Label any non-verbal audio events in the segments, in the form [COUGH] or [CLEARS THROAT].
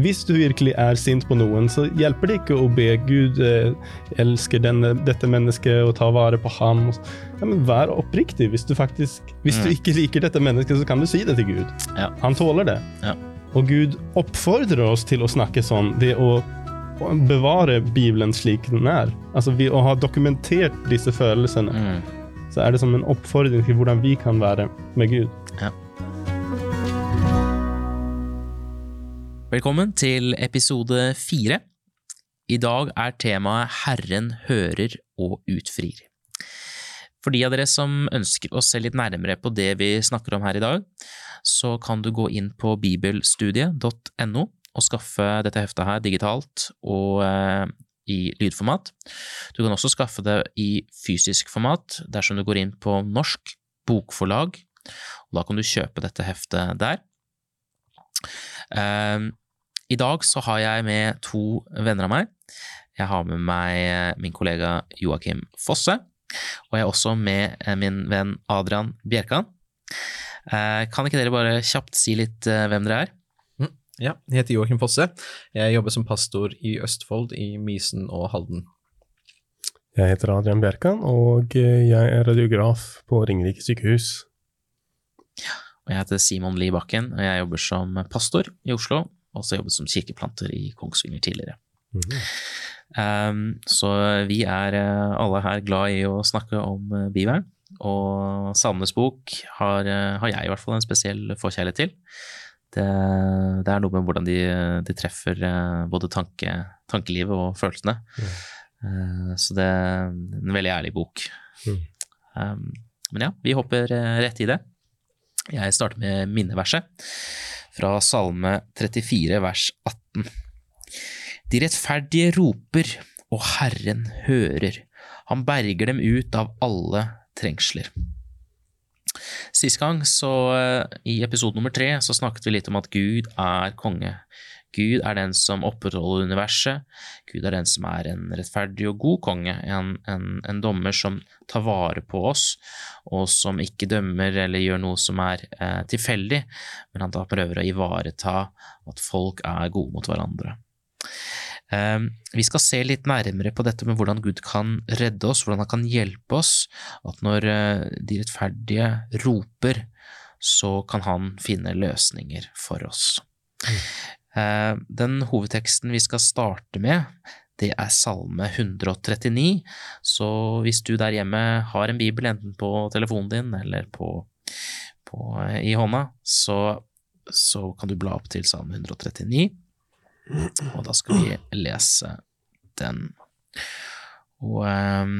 hvis du virkelig er sint på noen, så hjelper det ikke å be Gud eh, elsker denne, dette mennesket og ta vare på ham. Ja, men Vær oppriktig. Hvis du faktisk Hvis mm. du ikke liker dette mennesket, så kan du si det til Gud. Ja. Han tåler det. Ja. Og Gud oppfordrer oss til å snakke sånn. Det å bevare Bibelen slik den er. Altså ved å ha dokumentert disse følelsene, mm. så er det som en oppfordring til hvordan vi kan være med Gud. Ja. Velkommen til episode fire. I dag er temaet Herren hører og utfrir. For de av dere som ønsker å se litt nærmere på det vi snakker om her i dag, så kan du gå inn på bibelstudiet.no og skaffe dette heftet her digitalt og eh, i lydformat. Du kan også skaffe det i fysisk format dersom du går inn på Norsk Bokforlag, og da kan du kjøpe dette heftet der. I dag så har jeg med to venner av meg. Jeg har med meg eh, min kollega Joakim Fosse, og jeg er også med eh, min venn Adrian Bjerkan. Eh, kan ikke dere bare kjapt si litt hvem dere er? Mm, ja, jeg heter Joakim Fosse. Jeg jobber som pastor i Østfold, i Mysen og Halden. Jeg heter Adrian Bjerkan, og jeg er radiograf på Ringerike sykehus. Ja, og jeg heter Simon Lie Bakken, og jeg jobber som pastor i Oslo også jobbet som kirkeplanter i Kongsvinger tidligere. Mm -hmm. um, så vi er eh, alle her glad i å snakke om bivern. Og Salmenes bok har, uh, har, jeg i hvert fall en spesiell forkjærlighet til. Det, det, er noe med hvordan de, de treffer både tanke, tankelivet og følelsene. Mm. så det er en veldig ærlig bok. Mm. Um, men ja, vi hopper rett i det. Jeg starter med minneverset fra Salme 34 vers 18. De rettferdige roper, og Herren hører. Han berger dem ut av alle trengsler. Sist gang, så eh, i episode nummer tre, så snakket vi litt om at Gud er konge. Gud er den som opprettholder universet. Gud er den som er en rettferdig og god konge, en, en, en, dommer som tar vare på oss, og som ikke dømmer eller gjør noe som er eh, tilfeldig, men han da prøver å ivareta at folk er gode mot hverandre. Eh, vi skal se litt nærmere på dette med hvordan Gud kan redde oss, hvordan han kan hjelpe oss, at når eh, de rettferdige roper, så kan han finne løsninger for oss. Eh, den hovedteksten vi skal starte med, det er Salme 139, så hvis du der hjemme har en bibel enten på telefonen din eller på, på, eh, i hånda, så, så, kan du bla opp til Salme 139, og da skal vi lese den. Og um,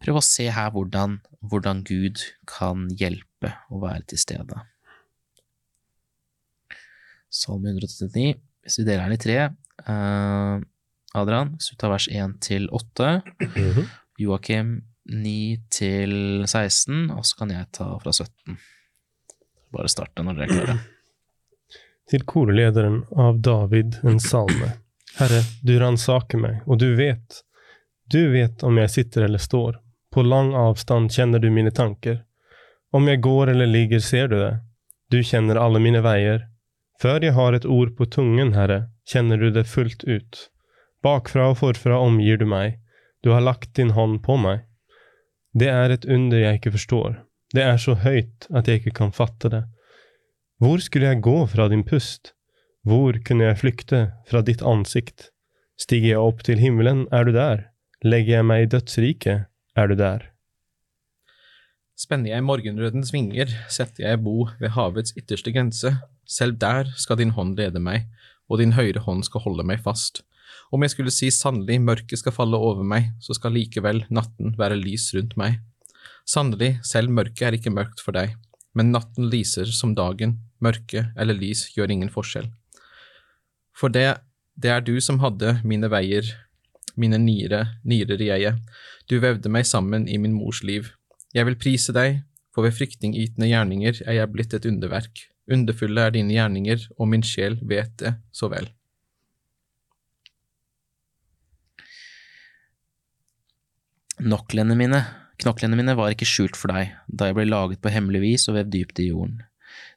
prøv å se her hvordan, hvordan Gud kan hjelpe å være til stede. Salme 139. Hvis vi deler den i tre uh, Adrian, hvis du tar vers 1 til 8. Mm -hmm. Joakim 9 til 16, og så kan jeg ta fra 17. Bare starte når dere er klare. Til korlederen av David en salme. Herre, du ransaker meg, og du vet. Du vet om jeg sitter eller står. På lang avstand kjenner du mine tanker. Om jeg går eller ligger, ser du det. Du kjenner alle mine veier. Før jeg har et ord på tungen, Herre, kjenner du det fullt ut. Bakfra og forfra omgir du meg, du har lagt din hånd på meg. Det er et under jeg ikke forstår, det er så høyt at jeg ikke kan fatte det. Hvor skulle jeg gå fra din pust? Hvor kunne jeg flykte fra ditt ansikt? Stiger jeg opp til himmelen, er du der. Legger jeg meg i dødsriket, er du der. Spenner jeg morgenrødens vinger, setter jeg bo ved havets ytterste grense, selv der skal din hånd lede meg, og din høyre hånd skal holde meg fast. Om jeg skulle si sannelig mørket skal falle over meg, så skal likevel natten være lys rundt meg. Sannelig, selv mørket er ikke mørkt for deg, men natten lyser som dagen, mørke eller lys gjør ingen forskjell. For det, det er du som hadde mine veier, mine nire, nirer i eiet, du vevde meg sammen i min mors liv. Jeg vil prise deg, for ved fryktingytende gjerninger er jeg blitt et underverk. Underfulle er dine gjerninger, og min sjel vet det så vel. Knoklene mine, knoklene mine var ikke skjult for deg, da jeg ble laget på hemmelig vis og vevd dypt i jorden.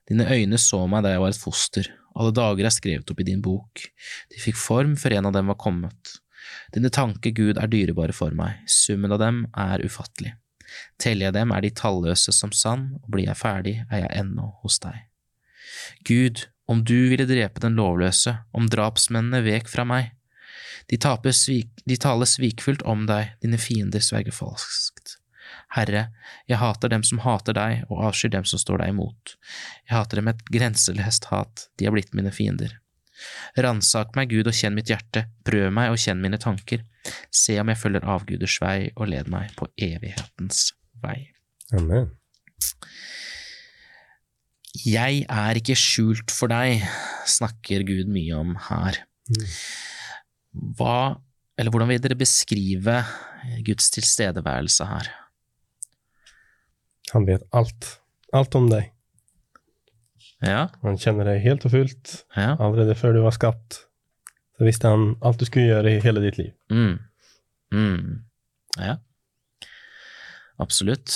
Dine øyne så meg da jeg var et foster, alle dager er skrevet opp i din bok, de fikk form før en av dem var kommet. Dine tanker, Gud, er dyrebare for meg, summen av dem er ufattelig. Teller jeg dem, er de talløse som sand, og blir jeg ferdig, er jeg ennå hos deg. Gud, om du ville drepe den lovløse, om drapsmennene vek fra meg. De, svik, de taler svikfullt om deg, dine fiender sverger falskt. Herre, jeg hater dem som hater deg, og avskyr dem som står deg imot. Jeg hater dem med et grenseløst hat, de er blitt mine fiender. Ransak meg, Gud, og kjenn mitt hjerte, prøv meg og kjenn mine tanker. Se om jeg følger avguders vei, og led meg på evighetens vei. Amen. Jeg er ikke skjult for deg, snakker Gud mye om her. Mm. Hva, eller hvordan vil dere beskrive Guds tilstedeværelse her? Han vet alt. Alt om deg. Ja, Han kjenner deg helt og fullt. ja. Allerede før du var skapt, så visste han alt du skulle gjøre i hele ditt liv. Mm. Mm. Ja. Absolutt.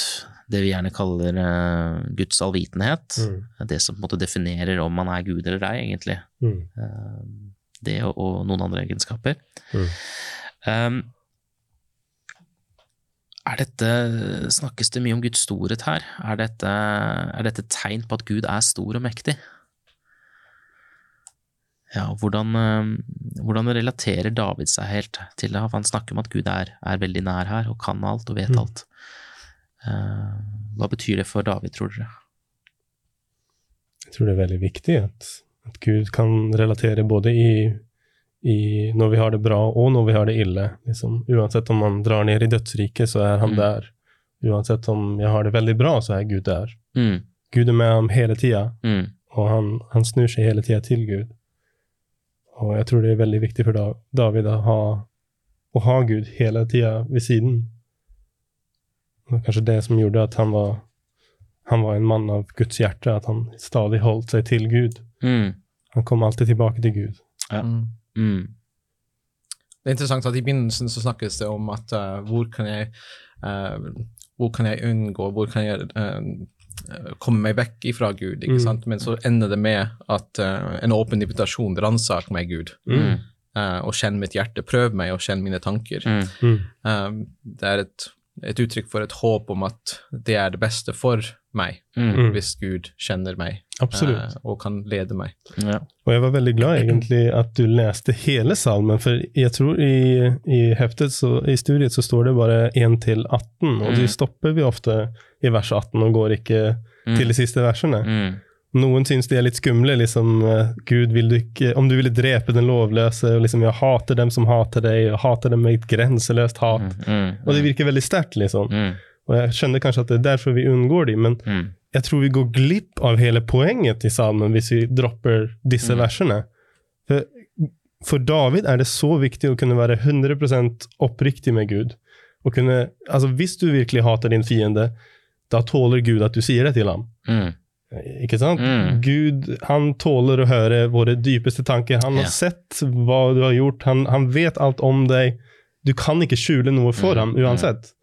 Det vi gjerne kaller uh, Guds allvitenhet. Mm. Det som på en måte definerer om man er Gud eller ei, egentlig. Mm. Uh, det og, og noen andre egenskaper. Mm. Um, er dette, snakkes det mye om Guds storhet her? Er dette, er dette tegn på at Gud er stor og mektig? Ja, hvordan, eh, hvordan relaterer David seg helt til det? Han snakker om at Gud er, er veldig nær her og kan alt og vet Mm. alt. Eh, hva betyr det for David, tror dere? Jeg tror det er veldig viktig at, at Gud kan relatere både i, i når vi har det bra og når vi har det ille. Liksom, uansett om man drar ned i dødsriket, så er han Mm. der. Uansett om jeg har det veldig bra, så er Gud der. Mm, Gud er med ham hele tida, mm, og han, han snur seg hele tida til Gud. Og jeg tror det er veldig viktig for David å ha, å ha Gud hele tida ved siden. Det var kanskje det som gjorde at han var, han var en mann av Guds hjerte, at han stadig holdt seg til Gud. mm, Han kom alltid tilbake til Gud. Mm. mm, Det er interessant at i begynnelsen så snakkes det om at uh, hvor kan jeg uh, hvor kan jeg unngå, hvor kan jeg uh, komme meg vekk ifra Gud, ikke Mm. sant? Men så ender det med at eh, en åpen invitasjon, ransaker meg, Gud, mm, eh, og kjenn mitt hjerte, prøv meg og kjenn mine tanker. mm, Mm. Eh, det er et, et uttrykk for et håp om at det er det beste for meg, mm, Mm. hvis Gud kjenner meg eh, og kan lede meg. ja. Og jeg var veldig glad egentlig at du leste hele salmen, for jeg tror i, i heftet, så, i studiet, så står det bare 1 til 18, og Mm. de stopper vi ofte i vers 18 og går ikke Mm, til de siste versene. mm, Noen syns de er litt skumle, liksom eh, Gud, vil du ikke, om du ville drepe den lovløse, og liksom jeg hater dem som hater deg, og hater dem med et grenseløst hat. mm, mm, Og det virker veldig sterkt, liksom. mm, Og jeg skjønner kanskje at det er derfor vi unngår dem, men mm, jeg tror vi går glipp av hele poenget i salmen hvis vi dropper disse Mm. versene. For, for David er det så viktig å kunne være 100% oppriktig med Gud. Og kunne, altså Hvis du virkelig hater din fiende, da tåler Gud at du sier det til ham. mm, Ikke sant? Mm. Gud han tåler å høre våre dypeste tanker. Han har Ja. sett hva du har gjort, han, han vet alt om deg. Du kan ikke skjule noe for Mm, ham uansett.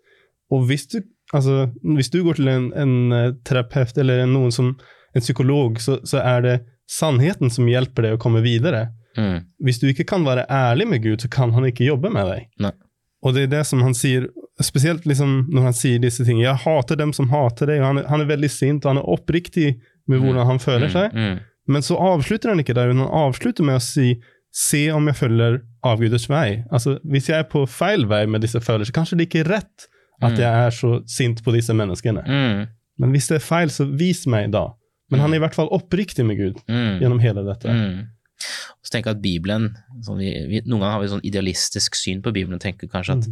Og hvis du, altså, hvis du går til en, en eh, terapeut eller en, noen som, en psykolog, så, så er det sannheten som hjelper deg å komme videre. mm, Hvis du ikke kan være ærlig med Gud, så kan han ikke jobbe med deg. Nei. Og det er det som han sier, spesielt liksom når han sier disse tingene. Jeg hater dem som hater deg, han er, han er veldig sint, og han er oppriktig med hvordan han føler seg. mm, Men så avslutter han ikke der, men han avslutter med å si Se om jeg følger avguders vei. Altså, Hvis jeg er på feil vei med disse følelsene, kanskje det ikke er rett at Mm. jeg er så sint på disse menneskene. mm, Men hvis det er feil, så vis meg da. Men han er i hvert fall oppriktig med Gud mm, gjennom hele dette. Mm. Så tenker jeg at Bibelen, sånn vi, vi, Noen ganger har vi sånn idealistisk syn på Bibelen og tenker kanskje at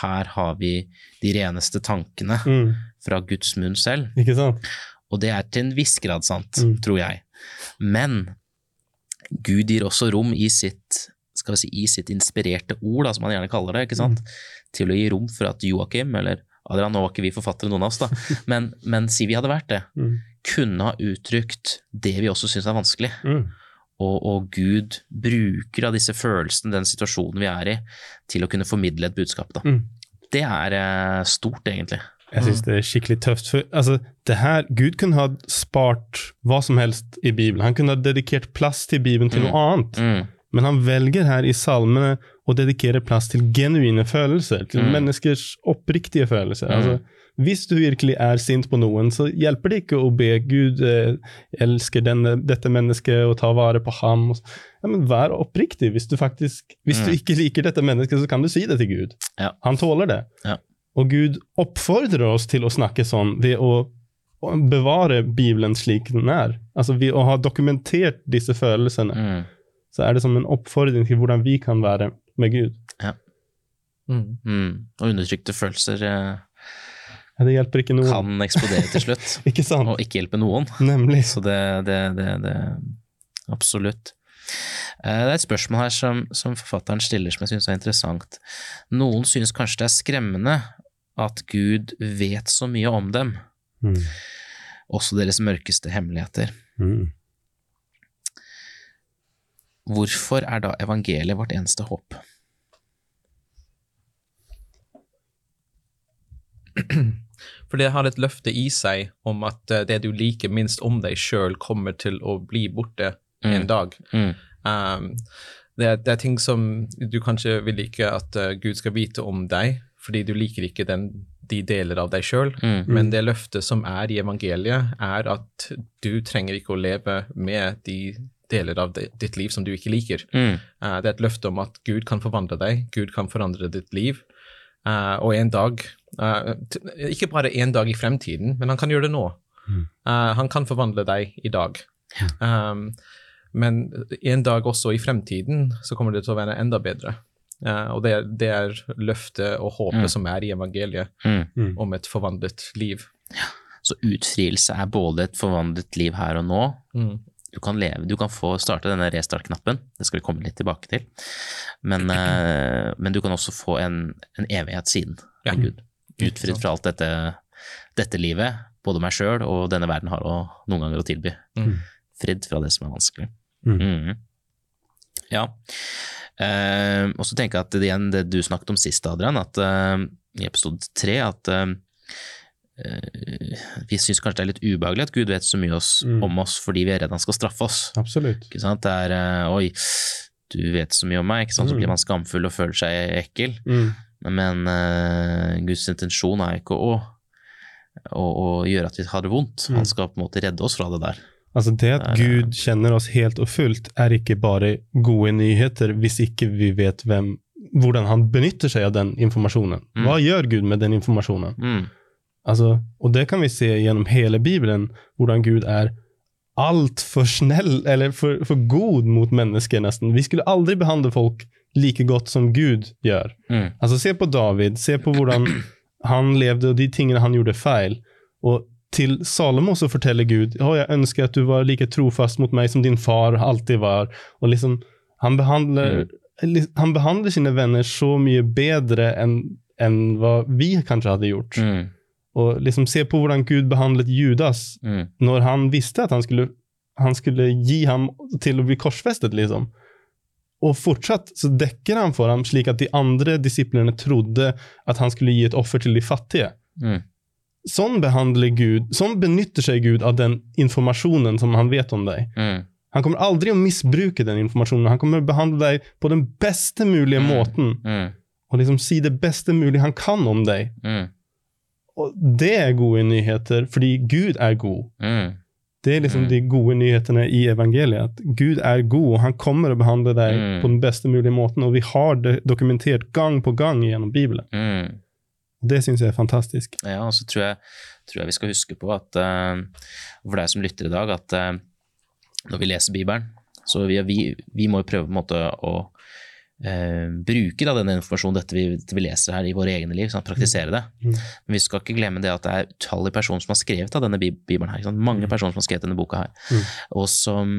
her har vi de reneste tankene Mm. fra Guds munn selv. Ikke sant? Og det er til en viss grad sant, Mm. tror jeg. Men Gud gir også rom i sitt skal vi si, i sitt inspirerte ord, da, som han gjerne kaller det, ikke sant? til å gi rom for at Joakim, eller Adrian, nå var ikke vi forfattere, noen av oss, da, [LAUGHS] men, men si vi hadde vært det, Mm. kunne ha uttrykt det vi også syns er vanskelig. Mm. Og, og Gud bruker av disse følelsene, den situasjonen vi er i, til å kunne formidle et budskap. Da. Mm. Det er eh, stort, egentlig. Jeg syns det er skikkelig tøft. For altså, det her, Gud kunne ha spart hva som helst i Bibelen. Han kunne ha dedikert plass til Bibelen til noe annet. Mm. Men han velger her i salmene å dedikere plass til genuine følelser. Til Mm. menneskers oppriktige følelser. Mm. Altså, hvis du virkelig er sint på noen, så hjelper det ikke å be Gud eh, elsker denne, dette mennesket og ta vare på ham. Ja, men Vær oppriktig. Hvis du faktisk, hvis du Mm. ikke liker dette mennesket, så kan du si det til Gud. Ja. Han tåler det. Ja. Og Gud oppfordrer oss til å snakke sånn ved å bevare Bibelen slik den er. Altså Ved å ha dokumentert disse følelsene, Mm. så er det som en oppfordring til hvordan vi kan være med Gud. Mm. Mm. Og undertrykte følelser eh, Ja, Det hjelper ikke noen. kan eksplodere til slutt, [LAUGHS] Ikke sant? og ikke hjelpe noen. Nemlig. Så det, det, det, det Absolutt. Eh, Det er et spørsmål her som, som forfatteren stiller som jeg syns er interessant. Noen synes kanskje det er skremmende at Gud vet så mye om dem, Mm. også deres mørkeste hemmeligheter. Mm. Hvorfor er da evangeliet vårt eneste håp? [CLEARS THROAT] For det har et løfte i seg om at eh, det du liker minst om deg sjøl, kommer til å bli borte en Mm. dag. Mm. Um, det, er, det er ting som du kanskje vil like at uh, Gud skal vite om deg, fordi du liker ikke den, de deler av deg sjøl. Mm. Men det løftet som er i evangeliet, er at du trenger ikke å leve med de deler av di- ditt liv som du ikke liker. Mm. Uh, det er et løfte om at Gud kan forvandle deg, Gud kan forandre ditt liv. Uh, og en dag, eh, t- ikke bare en dag i fremtiden, men han kan gjøre det nå. Mm. Uh, han kan forvandle deg i dag. Um, men en dag også i fremtiden så kommer det til å være enda bedre. Uh, og det, er- det er løftet og håpet Mm. som er i evangeliet Mm. Mm. om et forvandlet liv. Så utfrielse er både et forvandlet liv her og nå. Mm. Du kan leve, du kan få starte denne restart-knappen, det skal vi komme litt tilbake til. Men, men du kan også få en, en evighet siden Ja. med Gud. Utfridd fra alt dette, dette livet, både meg sjøl og denne verden har å, noen ganger å tilby. Mm. Fridd fra det som er vanskelig. Mm. Mm. Ja. Eh, og så tenker jeg at det, igjen, det du snakket om sist, Adrian, at eh, i episode tre, at eh, eh, vi syns kanskje det er litt ubehagelig at Gud vet så mye oss, Mm. om oss fordi vi er redd han skal straffe oss. Absolutt. Ikke sant? Det er eh, oi, du vet så mye om meg, ikke sant? så Mm. blir man skamfull og føler seg ekkel. Mm. Men uh, Guds intensjon er ikke å, å, å gjøre at vi har det vondt. Mm. Han skal på en måte redde oss fra det der. Altså Det at Gud kjenner oss helt og fullt, er ikke bare gode nyheter hvis ikke vi vet hvem, hvordan han benytter seg av den informasjonen. Mm. Hva gjør Gud med den informasjonen? Mm. Altså, og det kan vi se gjennom hele Bibelen, hvordan Gud er altfor snill, eller for, for god mot mennesker, nesten. Vi skulle aldri behandle folk like godt som Gud gjør. Mm. Altså, se på David, se på hvordan han levde og de tingene han gjorde feil. Og til Salomo så forteller Gud oh, jeg ønsker at du var like trofast mot meg som din far alltid var. Og liksom, han behandler, li- han behandler sine venner så mye bedre enn enn hva vi kanskje hadde gjort. Mm. Og liksom se på hvordan Gud behandlet Judas Mm. når han visste at han skulle, han skulle gi ham til å bli korsfestet, liksom. Og fortsatt så dekker han for ham slik at de andre disiplene trodde at han skulle gi et offer til de fattige. Mm. Sånn behandler Gud, sånn benytter seg Gud av den informasjonen som han vet om deg. Mm. Han kommer aldri å misbruke den informasjonen. Han kommer å behandle deg på den beste mulige Mm. måten, Mm. og liksom si det beste mulige han kan om deg. Mm. Og det er gode nyheter, fordi Gud er god. Det er liksom Mm. de gode nyhetene i evangeliet. At Gud er god, og han kommer å behandle deg Mm. på den beste mulige måten. Og vi har det dokumentert gang på gang gjennom Bibelen. Mm. Det syns jeg er fantastisk. Ja, og så tror jeg, tror jeg vi skal huske på at uh, for deg som lytter i dag, at uh, når vi leser Bibelen, så vi, vi, vi må jo prøve på en måte å bruke da, denne informasjonen, dette vi, dette vi leser her i våre egne liv, sånn, praktisere det. Mm. Men vi skal ikke glemme det at det er utallige personer som har skrevet av denne Bibelen her. Ikke sant? Mange personer som har skrevet denne boka her, Mm. og som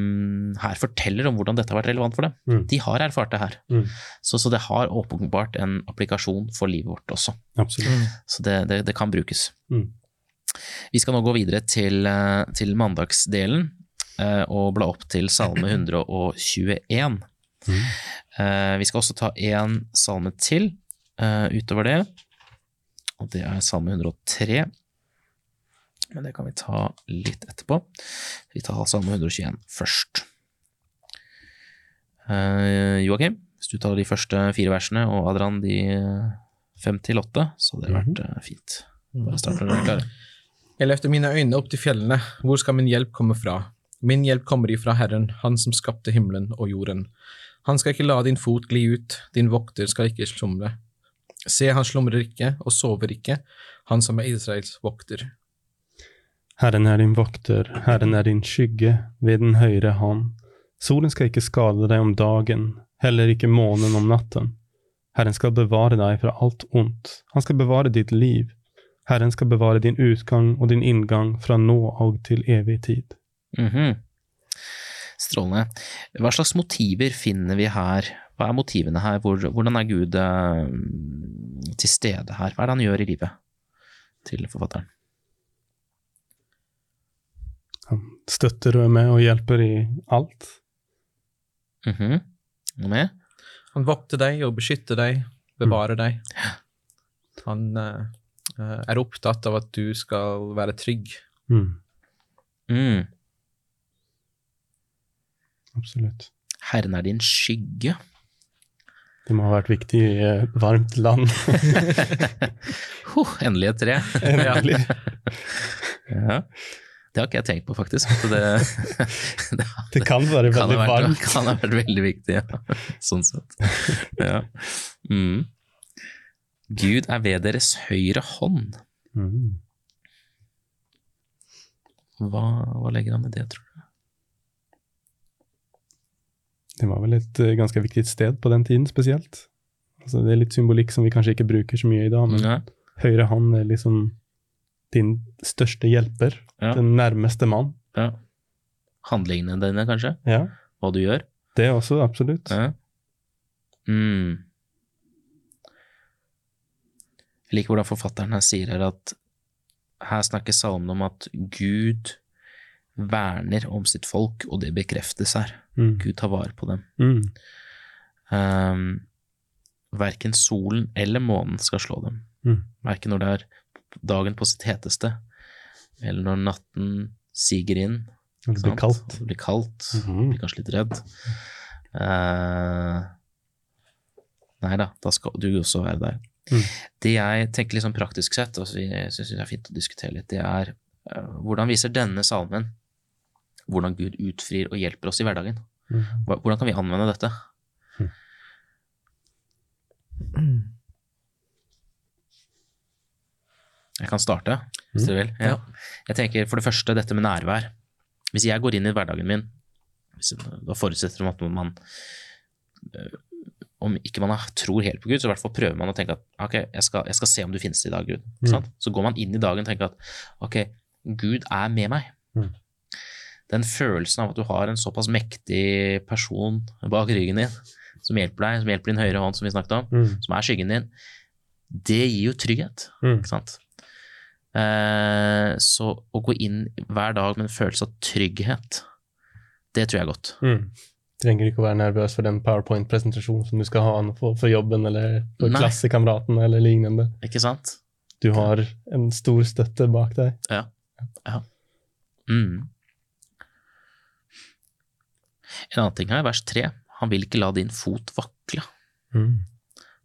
her forteller om hvordan dette har vært relevant for dem. Mm. De har erfart det her. Mm. Så, så det har åpenbart en applikasjon for livet vårt også. Absolutt. Så det, det, det kan brukes. Mm. Vi skal nå gå videre til, eh, til mandagsdelen eh, og bla opp til salme [CLEARS THROAT] 121. Mm. Eh, Vi skal også ta én salme til eh, utover det. og det er Salme 103. Men det kan vi ta litt etterpå. Vi tar Salme 121 først. Uh, Joakim, hvis du tar de første fire versene, og Adrian de eh, fem til åtte, så hadde det vært uh, fint. Bare start når dere er klare. Jeg løfter mine øyne opp til fjellene, hvor skal min hjelp komme fra? Min hjelp kommer ifra Herren, Han som skapte himmelen og jorden. Han skal ikke la din fot gli ut, din vokter skal ikke slumre. Se, han slumrer ikke og sover ikke, han som er Israels vokter. Herren er din vokter, Herren er din skygge ved den høyre hånd. Solen skal ikke skade deg om dagen, heller ikke månen om natten. Herren skal bevare deg fra alt ondt, han skal bevare ditt liv. Herren skal bevare din utgang og din inngang fra nå og til evig tid. Mm -hmm. Strålende. Hva slags motiver finner vi her? Hva er motivene her? Hvordan er Gud uh, til stede her? Hva er det han gjør i livet til forfatteren? Han støtter og er med og hjelper i alt. Mm -hmm. Noe mer? Han vokter deg og beskytter deg, bevarer mm. deg. Han uh, er opptatt av at du skal være trygg. Mm. Absolutt. Herren er din skygge. Det må ha vært viktig i uh, varmt land. [LAUGHS] huh, endelig et tre. [LAUGHS] Endelig. ja. Det har ikke jeg tenkt på, faktisk. Det, [LAUGHS] det, det, kan være kan veldig vært, varmt. Det kan ha vært veldig viktig, ja. sånn sett. Ja. Mm. Gud er ved deres høyre hånd. Mm. Hva, hva legger han i det, tror du? Det var vel et uh, ganske viktig sted på den tiden, spesielt. Altså, det er litt symbolikk som vi kanskje ikke bruker så mye i dag, men Ja. høyre hånd er liksom din største hjelper. Ja. Den nærmeste mann. Ja. Handlingene dine, kanskje? Ja, Hva du gjør? det også, absolutt. Ja. Mm. Jeg liker hvordan forfatteren her sier her at her snakker salmen om at Gud verner om sitt folk, og det bekreftes her. Mm. Gud tar vare på dem. Mm. Um, verken solen eller månen skal slå dem. Mm. Verken når det er dagen på sitt heteste, eller når natten siger inn. Det blir sant? kaldt. Det blir kaldt. Mhm. Blir kanskje litt redd. Uh, nei da, da skal du også være der. Mm. Det jeg tenker litt sånn praktisk sett, og jeg syns er fint å diskutere litt, det er uh, hvordan viser denne salmen hvordan Gud utfrir og hjelper oss i hverdagen? Mm. Hvordan kan vi anvende dette? Jeg kan starte, hvis Mm. dere vil. Ja. Jeg tenker for det første dette med nærvær. Hvis jeg går inn i hverdagen min, da forutsetter man at man øh, Om ikke man tror helt på Gud, så i hvert fall prøver man å tenke at ok, jeg skal, jeg skal se om du finnes i dag, Gud. Mm. sant? Så går man inn i dagen og tenker at ok, Gud er med meg. Mm. Den følelsen av at du har en såpass mektig person bak ryggen din, som hjelper deg, som hjelper din høyre hånd, som vi snakket om, Mm. som er skyggen din, det gir jo trygghet. Mm. Ikke sant? Eh, så å gå inn hver dag med en følelse av trygghet, det tror jeg er godt. Mm. Trenger ikke å være nervøs for den powerpoint-presentasjonen som du skal ha for, for jobben eller for Nei. eller lignende. Ikke sant? Du har en stor støtte bak deg. Ja. ja. Mm. En annen ting her, vers tre. Han vil ikke la din fot vakle. Mm.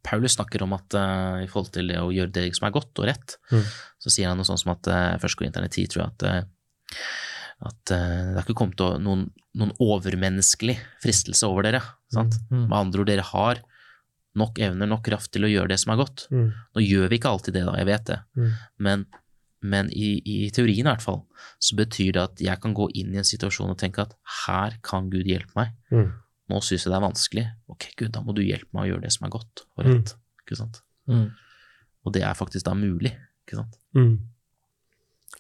Paulus snakker om at uh, i forhold til det å gjøre det som er godt og rett, Mm. så sier han noe sånt som at uh, først går internett 10, tror jeg, at, uh, at uh, det har ikke kommet noen, noen overmenneskelig fristelse over dere. Sant? Mm. Med andre ord, dere har nok evner, nok kraft til å gjøre det som er godt. Mm. Nå gjør vi ikke alltid det, da, jeg vet det, Mm. men, men i, i teorien i hvert fall, så betyr det at jeg kan gå inn i en situasjon og tenke at her kan Gud hjelpe meg. Mm. Nå syns jeg det er vanskelig. Ok, Gud, da må du hjelpe meg å gjøre det som er godt og Mm. rett. Ikke sant? Mm. Og det er faktisk da mulig. Ikke sant? Mm.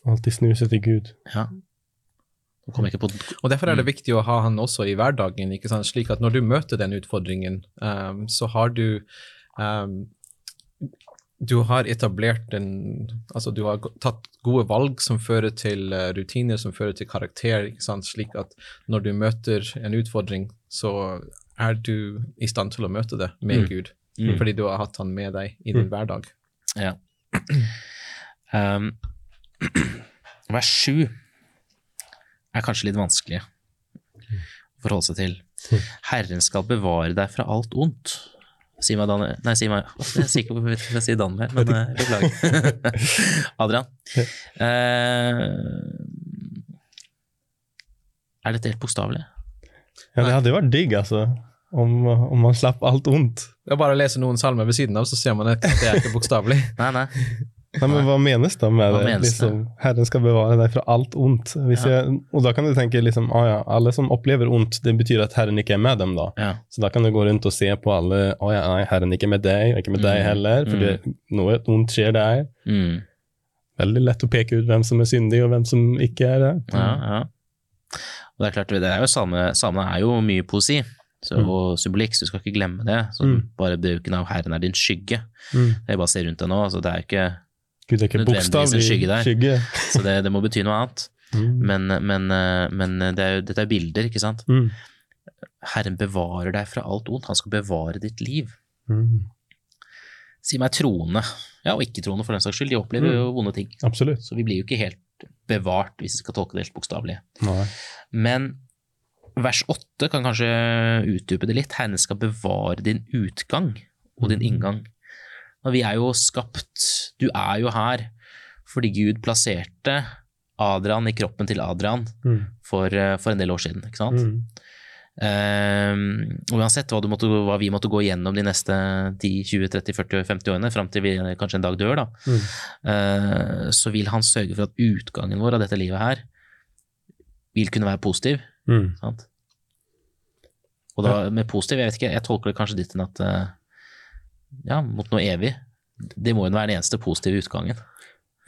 Alltid snuse til Gud. Ja. Og Derfor er det viktig å ha han også i hverdagen, ikke sant? slik at når du møter den utfordringen, um, så har du um, Du har etablert en Altså, du har tatt gode valg som fører til uh, rutiner, som fører til karakter, slik at når du møter en utfordring, så er du i stand til å møte det med Mm. Gud, Mm. fordi du har hatt han med deg i din Mm. hverdag. Ja. [CLEARS THROAT] Um, [CLEARS THROAT] vers sju er kanskje litt vanskelig å forholde seg til. Herren skal bevare deg fra alt ondt. Si meg, Daniel Nei, si meg Jeg er sikker på at jeg sier Daniel, men uh, [LAUGHS] beklager. [LAUGHS] Adrian. Uh, er dette helt bokstavelig? Ja, det hadde jo vært digg, altså. Om, om man slapp alt ondt. Bare å lese noen salmer ved siden av, så ser man at det er ikke bokstavelig. Nei, nei. Nei, men Hva menes da med det? Liksom, Herren skal bevare deg fra alt ondt. Ja. jeg, og da kan du tenke liksom, ah, ja, alle som opplever ondt, det betyr at Herren ikke er med dem. da. Ja. Så da kan du gå rundt og se på alle ah, ja, nei, Herren er med deg, ikke med deg Mm. heller, for mm. noe ondt skjer der. Mm. Veldig lett å peke ut hvem som er syndig, og hvem som ikke er det. Ja, ja. Og det er klart, det er jo salme, salmene er jo mye poesi så, Mm. og symbolikk, så du skal ikke glemme det. Så Mm. Bare bruken av 'Herren er din skygge'. Mm. Jeg bare ser rundt deg nå, altså det er jo ikke, Gud, det er ikke bokstavelig skygge skygge. [LAUGHS] så det, det må bety noe annet. Mm. Men, men, men det er jo, dette er bilder, ikke sant. Mm. Herren bevarer deg fra alt ondt, han skal bevare ditt liv. Mm. Si meg troende, ja, og ikke-troende for den saks skyld, de opplever jo vonde ting. Absolutt. Så vi blir jo ikke helt bevart, hvis vi skal tolke det helt bokstavelig. Men vers 8 kan kanskje utdype det litt. Herren skal bevare din utgang og din inngang. Og vi er jo skapt, du er jo her fordi Gud plasserte Adrian i kroppen til Adrian Mm. for, eh, for en del år siden. ikke sant? Mm. Um, uansett hva, du måtte, hva vi måtte gå gjennom de neste 10, 20, 30, 40, 50 årene, fram til vi kanskje en dag dør, da, Mm. uh, så vil han sørge for at utgangen vår av dette livet her vil kunne være positiv. Mm. Sant? Og da, med positiv, jeg vet ikke, jeg tolker det kanskje ditt enn at eh, ja, mot noe evig. Det må jo være den eneste positive utgangen.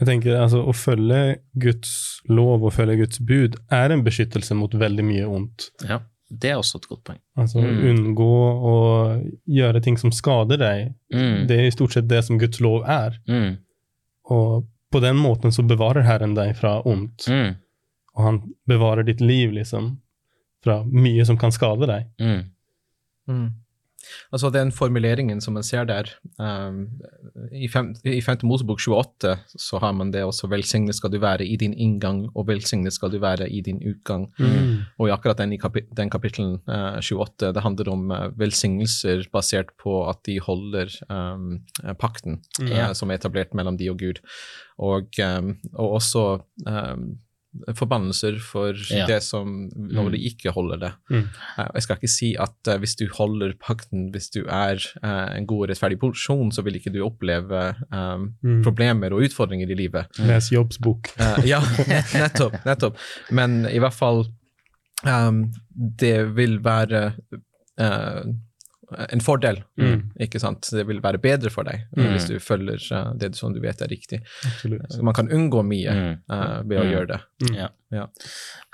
Jeg tenker altså, Å følge Guds lov og følge Guds bud er en beskyttelse mot veldig mye ondt. Ja, det er også et godt poeng. Altså Mm. Unngå å gjøre ting som skader deg. Mm, Det er i stort sett det som Guds lov er. mm, Og på den måten så bevarer Herren deg fra ondt. mm, Og han bevarer ditt liv liksom fra mye som kan skade deg. mm. Altså Den formuleringen som man ser der um, I, fem, I 5. Mosebok 28 så har man det også 'velsignet skal du være i din inngang, og velsignet skal du være i din utgang'. Mm. Og i akkurat den, i den kapittelen uh, 28, det handler om uh, velsignelser basert på at de holder um, pakten Mm. uh, som er etablert mellom de og Gud. Og, um, og også forbannelser for Ja. det som når de ikke holder det. Mm. Uh, Jeg skal ikke si at uh, hvis du holder pakten, hvis du er uh, en god og rettferdig porsjon, så vil ikke du oppleve um, Mm. problemer og utfordringer i livet. Les Jobbs bok. Eh, ja, nettopp, nettopp. Men i hvert fall um, Det vil være eh, en fordel, Mm. ikke sant? Det vil være bedre for deg Mm. hvis du følger eh, det som du vet er riktig. Absolutt. Man kan unngå mye Mm. uh, ved å Mm. gjøre det. Mm. Ja. Ja.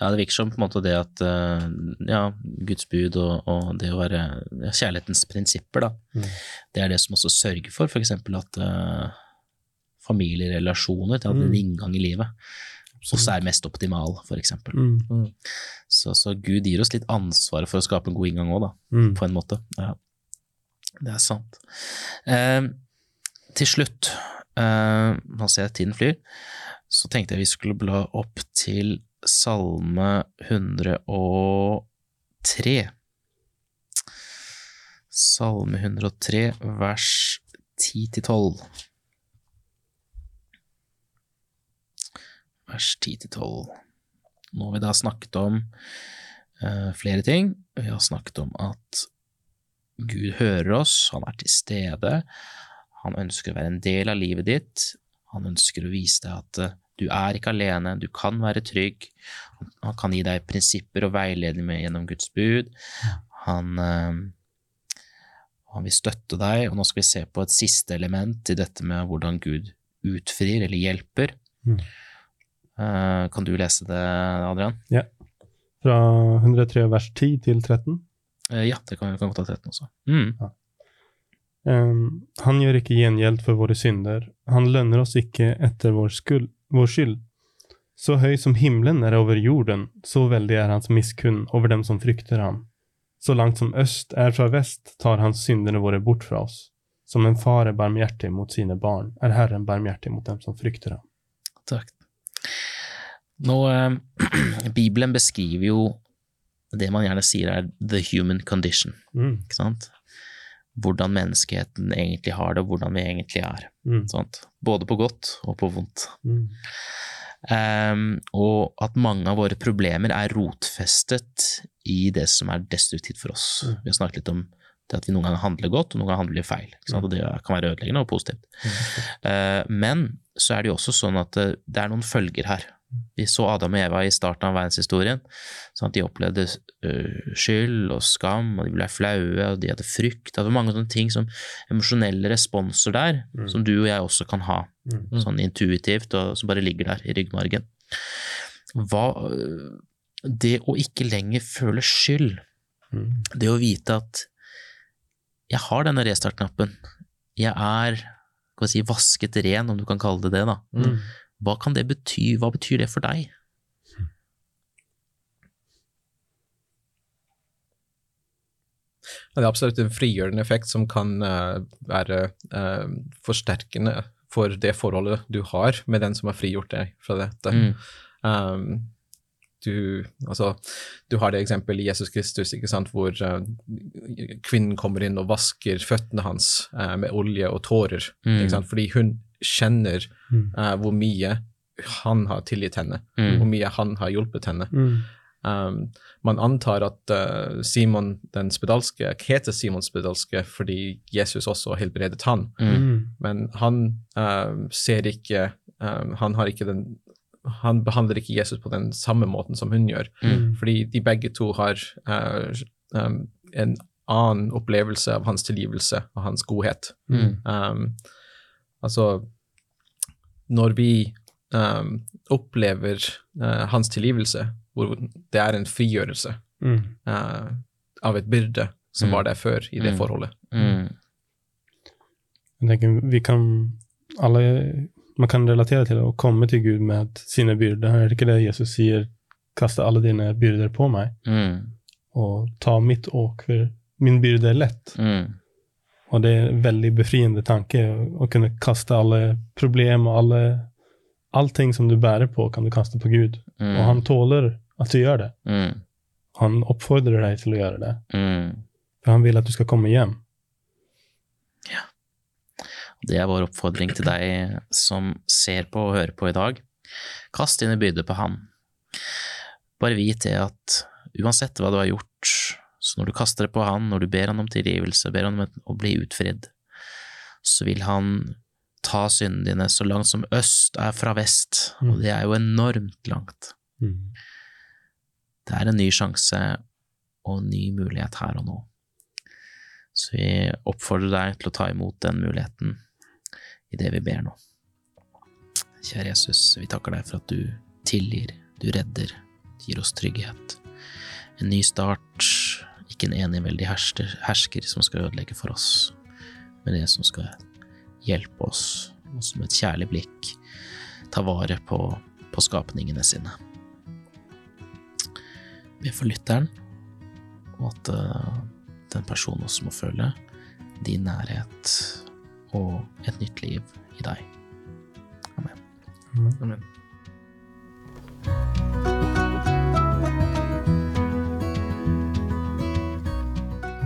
Ja, det virker som på en måte det at uh, ja, Guds bud og, og det å være ja, kjærlighetens prinsipper, da, Mm. det er det som også sørger for f.eks. at uh, familierelasjoner til at Mm. en inngang i livet også er mest optimal, f.eks. Mm. Så, så Gud gir oss litt ansvaret for å skape en god inngang òg, da, Mm. på en måte. Ja. Det er sant. Eh, til slutt, eh, nå ser jeg tiden flyr, så tenkte jeg vi skulle bla opp til Salme 103. Salme 103, vers 10-12. Vers 10-12. Nå har vi da snakket om eh, flere ting. Vi har snakket om at Gud hører oss, han er til stede, han ønsker å være en del av livet ditt, han ønsker å vise deg at eh, du er ikke alene, du kan være trygg, han kan gi deg prinsipper og veiledning med gjennom Guds bud, han, eh, han vil støtte deg, og nå skal vi se på et siste element i dette med hvordan Gud utfrir eller hjelper. Mm. Eh, kan du lese det, Adrian? Ja. Fra 103 vers 10 til 13. Eh, ja, det kan kan godt ha 13 også. Mm. Um, han gjør ikke gjengjeld for våre synder. Han lønner oss ikke etter vår, skuld, vår skyld. Så høy som himmelen er over jorden, så veldig er hans miskunn over dem som frykter ham. Så langt som øst er fra vest, tar han syndene våre bort fra oss. Som en far er barmhjertig mot sine barn, er Herren barmhjertig mot dem som frykter ham. Takk. Nå, eh, [CLEARS THROAT] Bibelen beskriver jo det man gjerne sier er the human condition. Mm. ikke sant? Hvordan menneskeheten egentlig har det, og hvordan vi egentlig er. Mm. Sant? Både på godt og på vondt. Mm. Um, og at mange av våre problemer er rotfestet i det som er destruktivt for oss. Mm. Vi har snakket litt om det at vi noen ganger handler godt, og noen ganger handler vi feil. Sant? Og det kan være ødeleggende og positivt. Uh, men så er det jo også sånn at det, det er noen følger her. Vi så Adam og Eva i starten av verdenshistorien. Sånn at de opplevde øh, skyld og skam, og de ble flaue, og de hadde frykt. Det var mange sånne ting som emosjonelle responser der, Mm. som du og jeg også kan ha. Mm. Sånn intuitivt, og som bare ligger der i ryggmargen. Hva, øh, det å ikke lenger føle skyld, Mm. det å vite at jeg har denne restart-knappen, jeg er skal vi si, vasket ren, om du kan kalle det det, da. Mm. Hva kan det bety? Hva betyr det for deg? Det er absolutt en frigjørende effekt som kan uh, være uh, forsterkende for det forholdet du har med den som har frigjort deg fra dette. Mm. Um, du, altså, du har det eksempelet i Jesus Kristus, ikke sant, hvor uh, kvinnen kommer inn og vasker føttene hans med olje og tårer, Mm. fordi hun kjenner Mm. eh, hvor mye han har tilgitt henne, Mm. hvor mye han har hjulpet henne. Mm. Um, man antar at uh, Simon den spedalske heter Simon spedalske fordi Jesus også helbredet han, Mm. Mm. men han uh, ser ikke um, Han har ikke den han behandler ikke Jesus på den samme måten som hun gjør, Mm. fordi de begge to har uh, um, en annen opplevelse av hans tilgivelse og hans godhet. Mm. Um, altså, når vi um, opplever uh, hans tilgivelse, hvor det er en frigjørelse Mm. uh, av et byrde som Mm. var der før i det Mm. forholdet. Mm. Jeg tenker vi kan alle Man kan relatere til å komme til Gud med sine byrder. Er det ikke det Jesus sier? Kaste alle dine byrder på meg, Mm. og ta mitt åk, for min byrde er lett. Mm. Og det er en veldig befriende tanke å, kunne kaste alle problem og alle Allting som du bærer på, kan du kaste på Gud. Mm. Og han tåler at du gjør det. Mm. Han oppfordrer deg til å gjøre det. Mm. For han vil at du skal komme hjem. Ja. Det er vår oppfordring til deg som ser på og hører på i dag. Kast dine byrder på Han. Bare vit det at uansett hva du har gjort, så når du kaster det på Han, når du ber Han om tilgivelse, ber Han om å bli utfridd, så vil Han ta syndene dine så langt som øst er fra vest, og Mm. det er jo enormt langt. Mm. Det er en ny sjanse og en ny mulighet her og nå. Så vi oppfordrer deg til å ta imot den muligheten i det vi ber nå. Kjære Jesus, vi takker deg for at du tilgir, du redder, gir oss trygghet. En ny start, ikke en eneveldig hersker, hersker som skal ødelegge for oss, men det som skal hjelpe oss, og som et kjærlig blikk ta vare på, på skapningene sine. Be for lytteren, og at eh, den personen også må føle din nærhet og et nytt liv i deg. Amen. Amen.